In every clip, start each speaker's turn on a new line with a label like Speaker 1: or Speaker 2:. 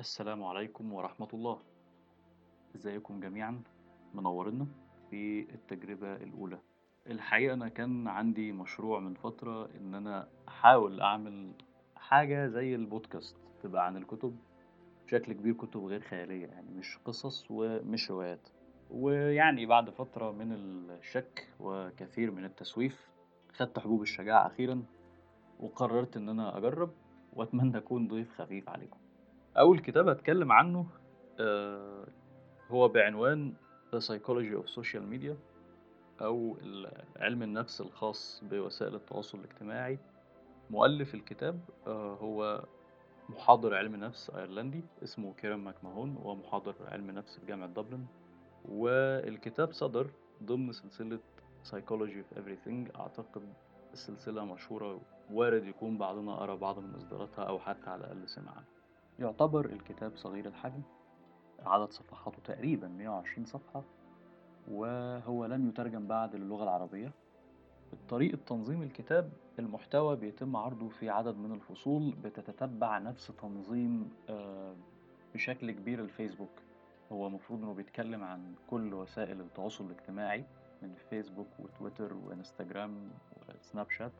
Speaker 1: السلام عليكم ورحمة الله. إزيكم جميعا؟ منورنا في التجربة الأولى. الحقيقة أنا كان عندي مشروع من فترة إن أنا أحاول أعمل حاجة زي البودكاست تبقى عن الكتب بشكل كبير كتب غير خيالية يعني مش قصص ومش روايات. ويعني بعد فترة من الشك وكثير من التسويف خدت حبوب الشجاعة أخيرا وقررت إن أنا أجرب وأتمنى أكون ضيف خفيف عليكم. أول كتاب هتكلم عنه آه، هو بعنوان The Psychology of Social Media ال- علم النفس الخاص بوسائل التواصل الاجتماعي. مؤلف الكتاب آه، هو محاضر علم نفس أيرلندي اسمه كيرن ماكماهون هو محاضر علم نفس في جامعة دبلن. والكتاب صدر ضمن سلسلة Psychology of Everything أعتقد السلسلة مشهورة وارد يكون بعضنا قرأ بعض من إصداراتها أو حتى على الأقل سمع عنها يعتبر الكتاب صغير الحجم عدد صفحاته تقريبا 120 صفحة وهو لم يترجم بعد للغة العربية. طريقة تنظيم الكتاب المحتوى بيتم عرضه في عدد من الفصول بتتتبع نفس تنظيم آه، بشكل كبير الفيسبوك. هو المفروض إنه بيتكلم عن كل وسائل التواصل الاجتماعي من فيسبوك وتويتر وإنستجرام وسناب شات.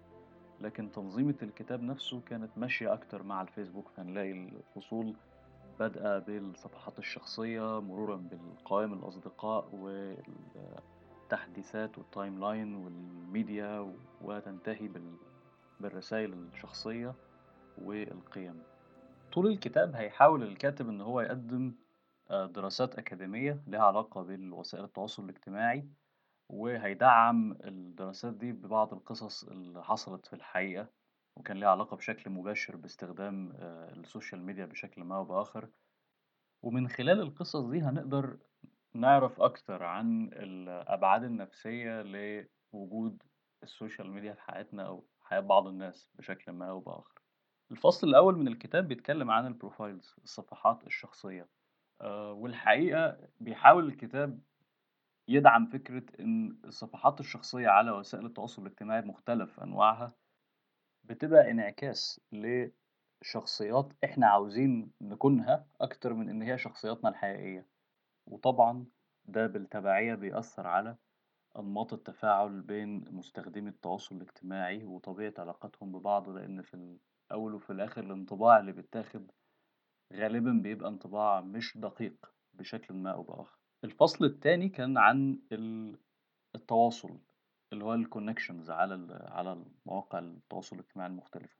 Speaker 1: لكن تنظيمة الكتاب نفسه كانت ماشية أكتر مع الفيسبوك فنلاقي الفصول بادئة بالصفحات الشخصية مرورا بالقوائم الأصدقاء والتحديثات وال timeline والميديا وتنتهي بال- بالرسائل الشخصية والقيم. طول الكتاب هيحاول الكاتب إن هو يقدم آه، دراسات أكاديمية لها علاقة بالوسائل التواصل الاجتماعي وهيدعم الدراسات دي ببعض القصص اللي حصلت في الحقيقة وكان ليها علاقة بشكل مباشر باستخدام آه، السوشيال ميديا بشكل ما أو بآخر. ومن خلال القصص دي هنقدر نعرف أكتر عن الأبعاد النفسية لوجود السوشيال ميديا في حياتنا أو حياة بعض الناس بشكل ما أو بآخر. الفصل الأول من الكتاب بيتكلم عن البروفايلز الصفحات الشخصية آه، والحقيقة بيحاول الكتاب يدعم فكرة إن الصفحات الشخصية على وسائل التواصل الاجتماعي بمختلف أنواعها بتبقى انعكاس لشخصيات إحنا عاوزين نكونها أكتر من إن هي شخصياتنا الحقيقية. وطبعا ده بالتبعية بيأثر على أنماط التفاعل بين مستخدمي التواصل الاجتماعي وطبيعة علاقتهم ببعض لأن في الأول وفي الآخر الانطباع اللي بيتاخد غالبا بيبقى انطباع مش دقيق بشكل ما أو بآخر. الفصل التاني كان عن ال- التواصل اللي هو الكونكشنز على على مواقع التواصل الاجتماعي المختلفة.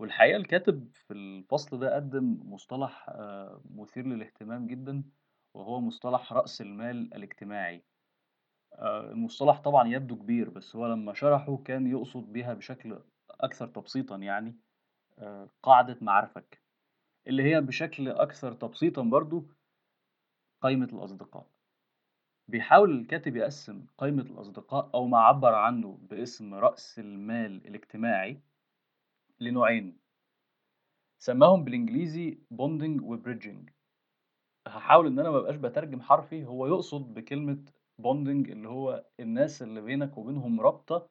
Speaker 1: والحقيقة الكاتب في الفصل ده قدم مصطلح آه، مثير للاهتمام جدا وهو مصطلح رأس المال الاجتماعي. آه، المصطلح طبعا يبدو كبير بس هو لما شرحه كان يقصد بيها بشكل أكثر تبسيطا يعني آه، قاعدة معارفك. اللي هي بشكل أكثر تبسيطا برضو قائمة الأصدقاء. بيحاول الكاتب يقسم قائمة الأصدقاء أو ما عبر عنه باسم رأس المال الاجتماعي لنوعين. سماهم بالإنجليزي bonding و bridging هحاول إن أنا مبقاش بترجم حرفي هو يقصد بكلمة bonding اللي هو الناس اللي بينك وبينهم رابطة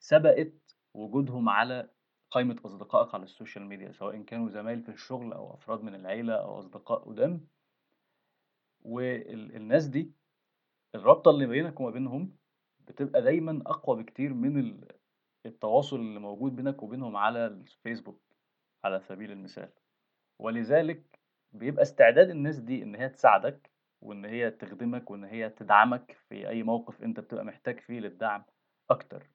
Speaker 1: سبقت وجودهم على قائمة أصدقائك على ال social media سواء كانوا زمايل في الشغل أو أفراد من العيلة أو أصدقاء قدام. والناس دي الرابطة اللي بينك وما بينهم بتبقى دايما أقوى بكتير من ال- التواصل اللي موجود بينك وبينهم على الفيسبوك على سبيل المثال. ولذلك بيبقى استعداد الناس دي إن هي تساعدك وإن هي تخدمك وإن هي تدعمك في أي موقف أنت بتبقى محتاج فيه للدعم أكتر.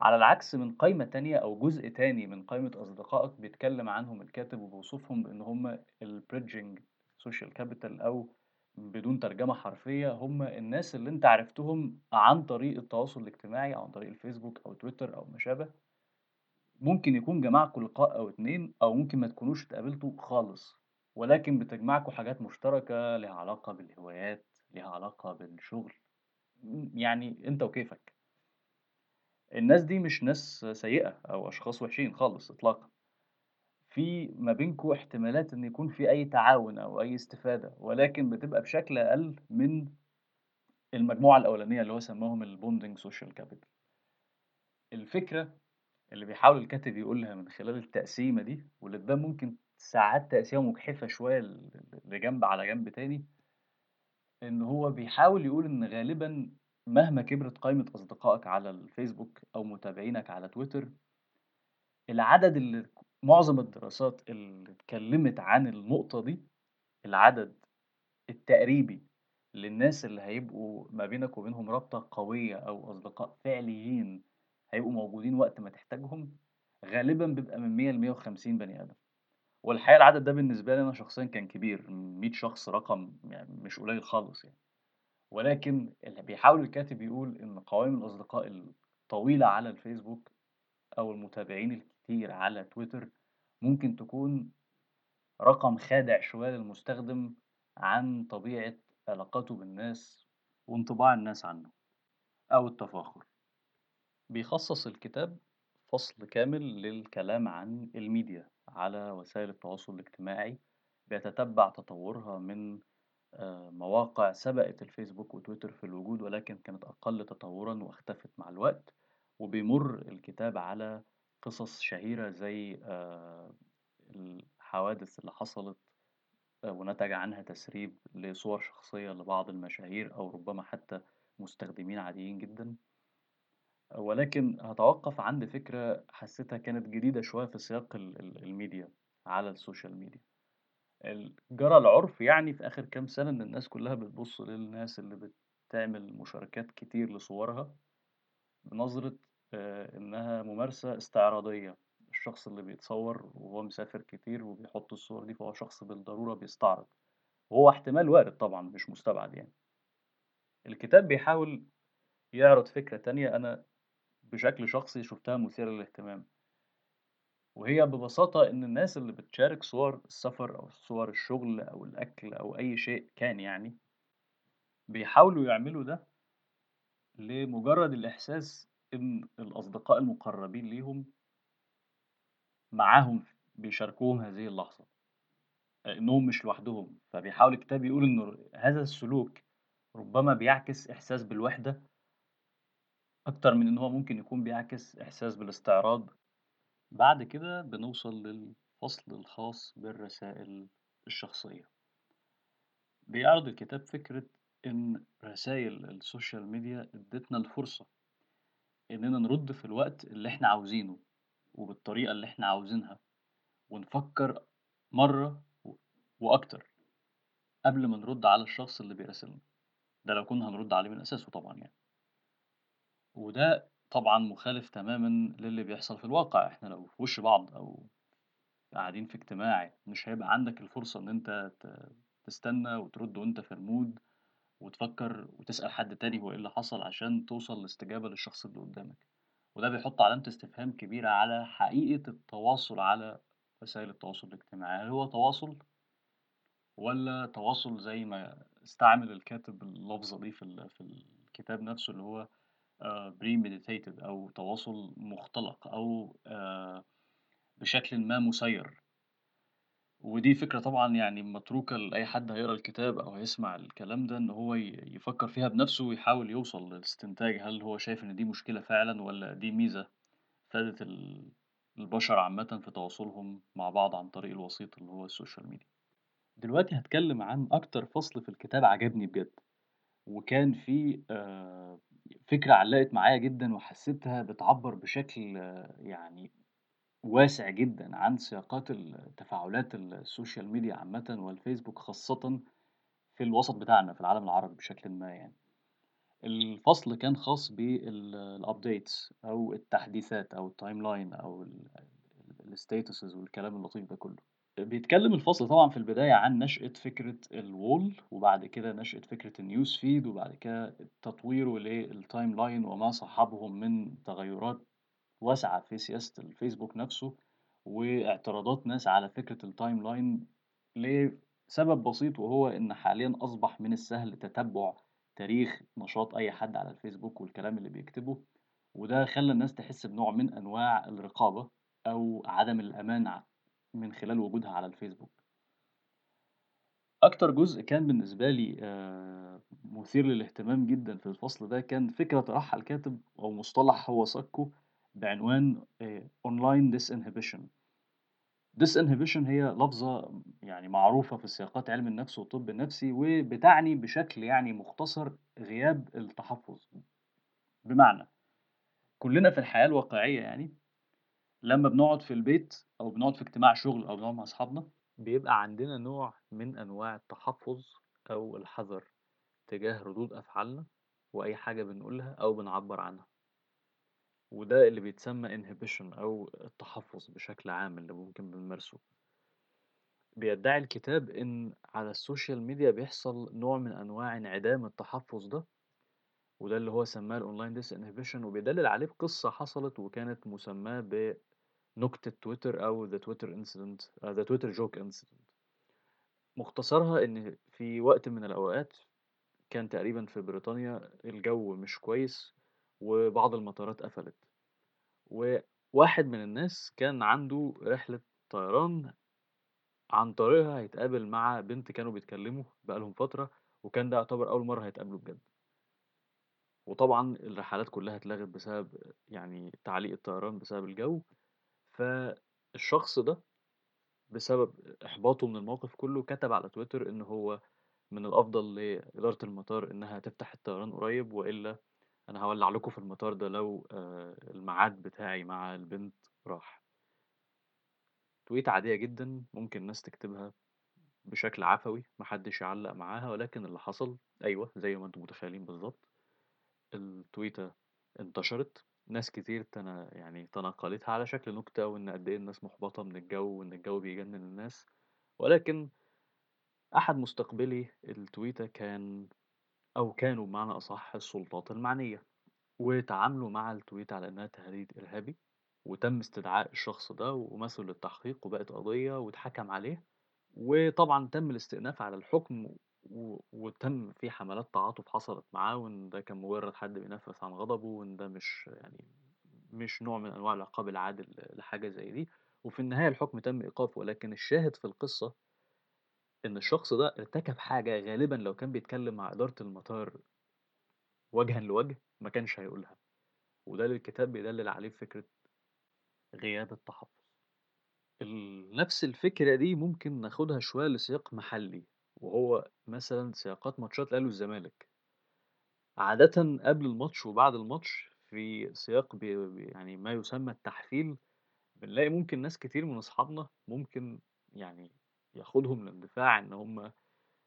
Speaker 1: على العكس من قائمة تانية أو جزء تاني من قائمة أصدقائك بيتكلم عنهم الكاتب وبيوصفهم بإن هم ال bridging social capital أو بدون ترجمة حرفية هم الناس اللي أنت عرفتهم عن طريق التواصل الاجتماعي عن طريق الفيسبوك أو تويتر أو ما شابه. ممكن يكون جمعكوا لقاء أو اتنين أو ممكن ما تكونوش اتقابلتوا خالص ولكن بتجمعكوا حاجات مشتركة لها علاقة بالهوايات لها علاقة بالشغل. يعني أنت وكيفك. الناس دي مش ناس سيئة أو أشخاص وحشين خالص إطلاقا. في ما بينكوا احتمالات إن يكون في أي تعاون أو أي استفادة ولكن بتبقى بشكل أقل من المجموعة الأولانية اللي هو سماهم ال bonding social capital الفكرة اللي بيحاول الكاتب يقولها من خلال التقسيمة دي واللي تبان ممكن ساعات تأثيرها مجحفة شوية ل لجنب على جنب تاني، إن هو بيحاول يقول إن غالبًا مهما كبرت قايمة أصدقائك على الفيسبوك أو متابعينك على تويتر العدد اللي معظم الدراسات اللي اتكلمت عن النقطة دي، العدد التقريبي للناس اللي هيبقوا ما بينك وبينهم رابطة قوية أو أصدقاء فعليين هيبقوا موجودين وقت ما تحتاجهم، غالبًا بيبقى من 100 ل150 بني آدم، والحقيقة العدد ده بالنسبة لي أنا شخصيًا كان كبير، 100 شخص رقم يعني مش قليل خالص يعني، ولكن اللي بيحاول الكاتب يقول إن قوائم الأصدقاء الطويلة على الفيسبوك أو المتابعين الكتير على تويتر ممكن تكون رقم خادع شوية للمستخدم عن طبيعة علاقاته بالناس وانطباع الناس عنه أو التفاخر. بيخصص الكتاب فصل كامل للكلام عن الميديا على وسائل التواصل الاجتماعي، بيتتبع تطورها من آآ مواقع سبقت الفيسبوك وتويتر في الوجود ولكن كانت أقل تطورًا واختفت مع الوقت، وبيمُر الكتاب على قصص شهيرة زي آآ الحوادث اللي حصلت آآ ونتج عنها تسريب لصور شخصية لبعض المشاهير أو ربما حتى مستخدمين عاديين جدًا. ولكن هاتوقف عند فكرة حسيتها كانت جديدة شوية في سياق ال ال الميديا على ال social media. جرى العُرف يعني في آخر كام سنة إن الناس كلها بتبُص للناس اللي بتعمل مشاركات كتير لصورها بنظرة إنها ممارسة استعراضية، الشخص اللي بيتصور وهو مسافر كتير وبيحط الصور دي فهو شخص بالضرورة بيستعرض، وهو احتمال وارد طبعًا مش مستبعد يعني. الكتاب بيحاول يعرض فكرة تانية أنا بشكل شخصي شُفتها مثيرة للاهتمام. وهي ببساطة إن الناس اللي بتشارك صور السفر أو صور الشغل أو الأكل أو أي شيء كان يعني، بيحاولوا يعملوا ده لمجرد الإحساس إن الأصدقاء المقربين ليهم معاهم بيشاركوهم هذه اللحظة، إنهم مش لوحدهم، فبيحاول الكتاب يقول إنه هذا السلوك ربما بيعكس إحساس بالوحدة أكتر من إن هو ممكن يكون بيعكس إحساس بالاستعراض. بعد كده بنوصل للفصل الخاص بالرسائل الشخصية. بيعرض الكتاب فكرة إن رسايل ال social media ادتنا الفرصة إننا نرد في الوقت اللي إحنا عاوزينه، وبالطريقة اللي إحنا عاوزينها، ونفكر مرة وأكتر قبل ما نرد على الشخص اللي بيراسلنا، ده لو كنا هنرد عليه من أساسه طبعًا يعني. وده طبعًا مخالف تمامًا للي بيحصل في الواقع، إحنا لو في وش بعض أو قاعدين في اجتماع مش هيبقى عندك الفرصة إن أنت تستنى وترد وأنت في المود وتفكر وتسأل حد تاني هو إيه اللي حصل عشان توصل لاستجابة للشخص اللي قدامك، وده بيحط علامة استفهام كبيرة على حقيقة التواصل على وسائل التواصل الاجتماعي، هل هو تواصل والّا تواصل زي ما استعمل الكاتب اللفظة دي في في الكتاب نفسه اللي هو آآ premeditated أو تواصل مختلق أو آآ بشكلٍ ما مسيّر. ودي فكرة طبعًا يعني متروكة لأي حد هيقرأ الكتاب أو هيسمع الكلام ده إن هو يفكر فيها بنفسه ويحاول يوصل لاستنتاج هل هو شايف إن دي مشكلة فعلًا والّا دي ميزة فادت ال البشر عامةً في تواصلهم مع بعض عن طريق الوسيط اللي هو ال social media. دلوقتي هاتكلم عن أكتر فصل في الكتاب عجبني بجد، وكان فيه آآ فكرة علّقت معايا جدًا وحسيتها بتعبّر بشكل يعني واسع جدًا عن سياقات ال تفاعلات ال social media عامةً والفيسبوك خاصةً في الوسط بتاعنا في العالم العربي بشكلٍ ما يعني. الفصل كان خاص بال ال updates أو التحديثات أو ال timeline أو ال والكلام اللطيف ده كله. بيتكلم الفصل طبعًا في البداية عن نشأة فكرة ال wall وبعد كده نشأة فكرة ال news feed وبعد كده تطويره للtimeline وما صاحبه من تغيرات واسعة في سياسة الفيسبوك نفسه، واعتراضات ناس على فكرة الtimeline لسبب بسيط وهو إن حاليًا أصبح من السهل تتبع تاريخ نشاط أي حد على الفيسبوك والكلام اللي بيكتبه، وده خلّى الناس تحس بنوع من أنواع الرقابة أو عدم الأمان من خلال وجودها على الفيسبوك. أكتر جزء كان بالنسبة لي آآ مثير للاهتمام جدًا في الفصل ده كان فكرة طرحها الكاتب أو مصطلح هو سَكّه بعنوان آآ online disinhibition disinhibition هي لفظة يعني معروفة في سياقات علم النفس والطب النفسي، وبتعني بشكل يعني مختصر غياب التحفُّظ، بمعنى كلّنا في الحياة الواقعية يعني لمّا بنقعد في البيت أو بنقعد في اجتماع شغل أو بنقعد مع أصحابنا، بيبقى عندنا نوع من أنواع التحفُّظ أو الحذر تجاه ردود أفعالنا وأي حاجة بنقولها أو بنعبّر عنها. وده اللي بيتسمى inhibition أو التحفُّظ بشكل عام اللي ممكن بنمارسه. بيدعي الكتاب إن على ال social media بيحصل نوع من أنواع انعدام التحفُّظ ده، وده اللي هو سمّاه ال online disinhibition وبيدلِّل عليه بقصة حصلت وكانت مسمّاة بنكتة تويتر أو the Twitter incident آآ the Twitter joke incident. مختصرها إن في وقت من الأوقات كان تقريبًا في بريطانيا الجو مش كويس وبعض المطارات قفلت. وواحد من الناس كان عنده رحلة طيران عن طريقها هيتقابل مع بنت كانوا بيتكلموا بقى لهم فترة، وكان ده يعتبر أول مرّة هيتقابلوا بجد. وطبعًا الرحلات كلّها اتلغت بسبب يعني تعليق الطيران بسبب الجو، فالشخص ده بسبب إحباطه من الموقف كلّه كتب على تويتر إن هو من الأفضل لإدارة المطار إنها تفتح الطيران قريب، وإلا أنا هاولّع لكم في المطار ده لو آآ الميعاد بتاعي مع البنت راح. تويتة عادية جدًا ممكن الناس تكتبها بشكل عفوي، ما حدش يعلّق معاها، ولكن اللي حصل أيوه زي ما أنتم متخيلين بالضبط، التويتة انتشرت، ناس كتير تنا يعني تناقلتها على شكل نكتة، وإن قد إيه الناس محبطة من الجو، وإن الجو بيجنن الناس، ولكن أحد مستقبلي التويتة كان أو كانوا بمعنى أصح السلطات المعنية، وتعاملوا مع التويتة على إنها تهديد إرهابي، وتم استدعاء الشخص ده ومثله للتحقيق وبقت قضية واتحكم عليه، وطبعًا تم الاستئناف على الحكم و وتم في حملات تعاطف حصلت معاه، وإن ده كان مجرد حد بينفّس عن غضبه، وإن ده مش يعني مش نوع من أنواع العقاب العادل لحاجة زي دي، وفي النهاية الحكم تم إيقافه، ولكن الشاهد في القصة إن الشخص ده ارتكب حاجة غالبًا لو كان بيتكلم مع إدارة المطار وجهًا لوجه ما كانش هيقولها، وده اللي الكتاب بيدلل عليه بفكرة غياب التحفظ. ال نفس الفكرة دي ممكن ناخدها شوية لسياق محلي، وهو مثلًا سياقات ماتشات الأهلي والزمالك. عادةً قبل الماتش وبعد الماتش في سياق بي يعني ما يسمى التحفيل، بنلاقي ممكن ناس كتير من أصحابنا ممكن يعني ياخدهم الاندفاع إن هم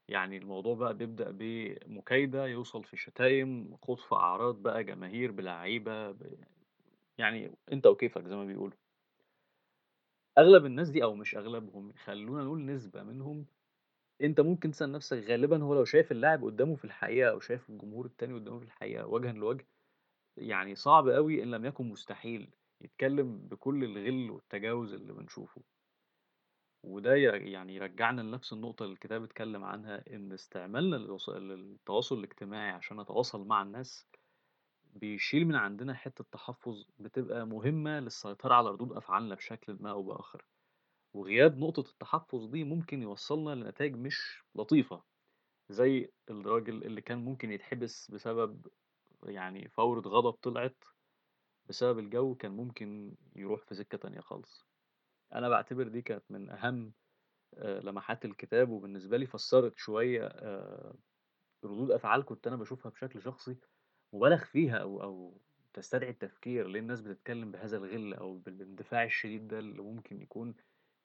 Speaker 1: يعني الموضوع بقى بيبدأ بمكايدة يوصل في شتايم، في أعراض بقى جماهير بلعيبة ب يعني أنت وكيفك زي ما بيقولوا. أغلب الناس دي أو مش أغلبهم، خلّونا نقول نسبة منهم، أنت ممكن تسأل نفسك غالبًا هو لو شايف اللاعب قدّامه في الحقيقة أو شايف الجمهور التاني قدّامه في الحقيقة وجهًا لوجه، يعني صعب أوي إن لم يكن مستحيل يتكلم بكل الغِل والتجاوز اللي بنشوفه. وده يعني يرجّعنا لنفس النقطة اللي الكتاب اتكلم عنها، إن استعمالنا للتواصل الاجتماعي عشان نتواصل مع الناس، بيشيل من عندنا حتّة تحفُّظ بتبقى مهمة للسيطرة على ردود أفعالنا بشكلٍ ما أو بآخر. وغياب نقطة التحفُّظ دي ممكن يوصّلنا لنتايج مش لطيفة، زي الراجل اللي كان ممكن يتحبس بسبب يعني فورة غضب طلعت بسبب الجو، كان ممكن يروح في سكة تانية خالص. أنا باعتبر دي كانت من أهم آآ لمحات الكتاب، وبالنسبة لي فسّرت شوية آآ ردود أفعال كنت أنا باشوفها بشكل شخصي مُبالغ فيها أو أو تستدعي التفكير، ليه الناس بتتكلم بهذا الغِل أو بالاندفاع الشديد ده اللي ممكن يكون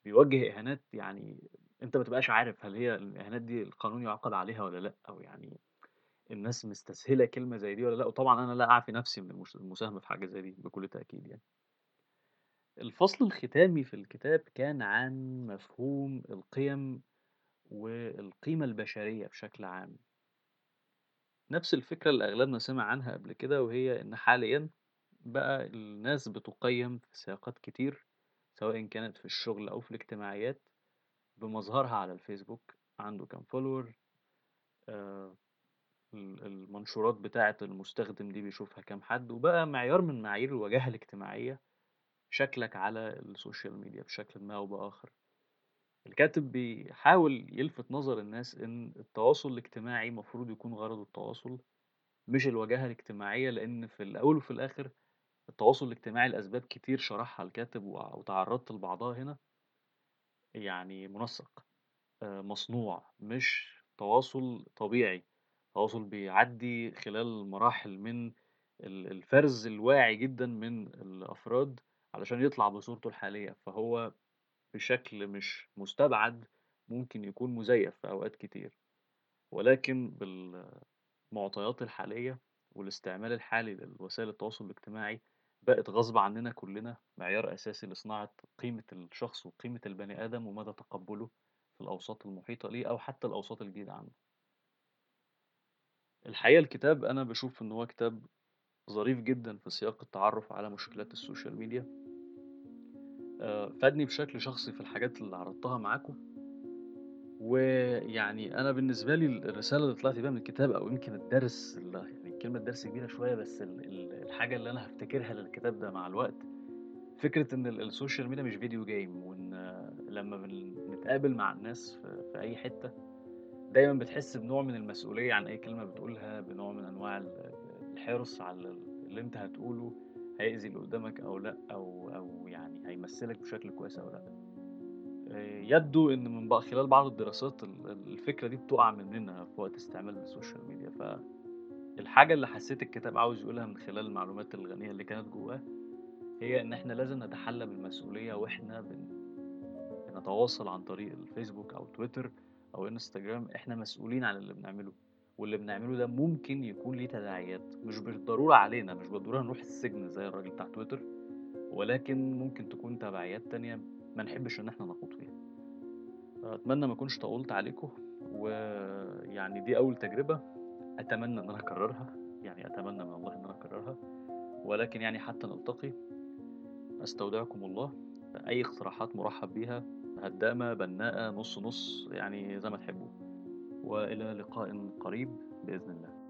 Speaker 1: بيوجّه إهانات يعني أنت ما تبقاش عارف هل هي الإهانات دي القانون يُعاقب عليها والّا لأ، أو يعني الناس مستسهلة كلمة زي دي والّا لأ، وطبعًا أنا لا أعفي نفسي من المساهمة في حاجة زي دي بكل تأكيد يعني. الفصل الختامي في الكتاب كان عن مفهوم القِيَم والقيمة البشرية بشكل عام. نفس الفكرة اللي أغلبنا سمع عنها قبل كده، وهي إن حاليًا بقى الناس بتُقيّم في سياقات كتير، سواء كانت في الشغل أو في الاجتماعيات، بمظهرها على الفيسبوك، عنده كام آآ ال المنشورات بتاعة المستخدم دي بيشوفها كام حد، وبقى معيار من معايير الوجاهة الاجتماعية شكلك على ال social media بشكلٍ ما أو بآخر. الكاتب بيحاول يلفت نظر الناس إن التواصل الاجتماعي المفروض يكون غرضه التواصل، مش الوجاهة الاجتماعية، لإن في الأول وفي الآخر التواصل الاجتماعي لأسباب كتير شرحها الكاتب وتعرّضت لبعضها هنا، يعني منسق آآ مصنوع مش تواصل طبيعي، تواصل بيعدّي خلال مراحل من ال الفَرْز الواعي جدًا من الأفراد علشان يطلع بصورته الحالية، فهو بشكل مش مستبعد ممكن يكون مزيف في أوقات كتير، ولكن بالمعطيات الحالية والاستعمال الحالي لوسائل التواصل الاجتماعي، بقت غصب عننا كلنا معيار أساسي لصناعة قيمة الشخص وقيمة البني آدم ومدى تقبُّله في الأوساط المحيطة ليه أو حتى الأوساط الجديدة عنه. الحقيقة الكتاب أنا باشوف إن هو كتاب ظريف جدًا في سياق التعرُّف على مشكلات ال social media. آآ فادني بشكل شخصي في الحاجات اللي عرضتها معاكم. ويعني أنا بالنسبة لي ال الرسالة اللي طلعت بيها من الكتاب أو يمكن الدرس ال يعني كلمة درس كبيرة شوية بس ال ال الحاجة اللي أنا هافتكرها للكتاب ده مع الوقت، فكرة إن ال ال social media مش video game وإن لمّا بنتقابل مع الناس في أي حتة، دايمًا بتحس بنوع من المسؤولية عن أي كلمة بتقولها، بنوع من أنواع ال الحرص على ال اللي أنت هتقوله هيأذي اللي قدامك أو لأ، أو أو يعني هيمثّلك بشكل كويس أو لأ. آآ يبدو إن من بع خلال بعض الدراسات ال ال الفكرة دي بتُقع مننا في وقت استعمال السوشيال ميديا، فالحاجة اللي حسيت الكتاب عاوز يقولها من خلال المعلومات الغنية اللي كانت جواه، هي إن إحنا لازم نتحلى بالمسؤولية وإحنا بن بنتواصل عن طريق الفيسبوك أو تويتر أو إنستجرام، إحنا مسؤولين عن اللي بنعمله، واللي بنعمله ده ممكن يكون ليه تداعيات، مش بالضرورة علينا، مش بالضرورة نروح السجن زي الراجل بتاع تويتر، ولكن ممكن تكون تبعيات تانية ما نحبش إن إحنا نخوض فيها. أتمنى ما أكونش طوّلت عليكم، ويعني دي أول تجربة، أتمنى إن أنا أكررها، يعني أتمنى من الله إن أنا أكررها، ولكن يعني حتى نلتقي، أستودعكم الله، أي اقتراحات مُرحّب بيها، هدّامة، بنّاءة، نُص، نُص، يعني زي ما تحبوا، وإلى لقاء قريب بإذن الله.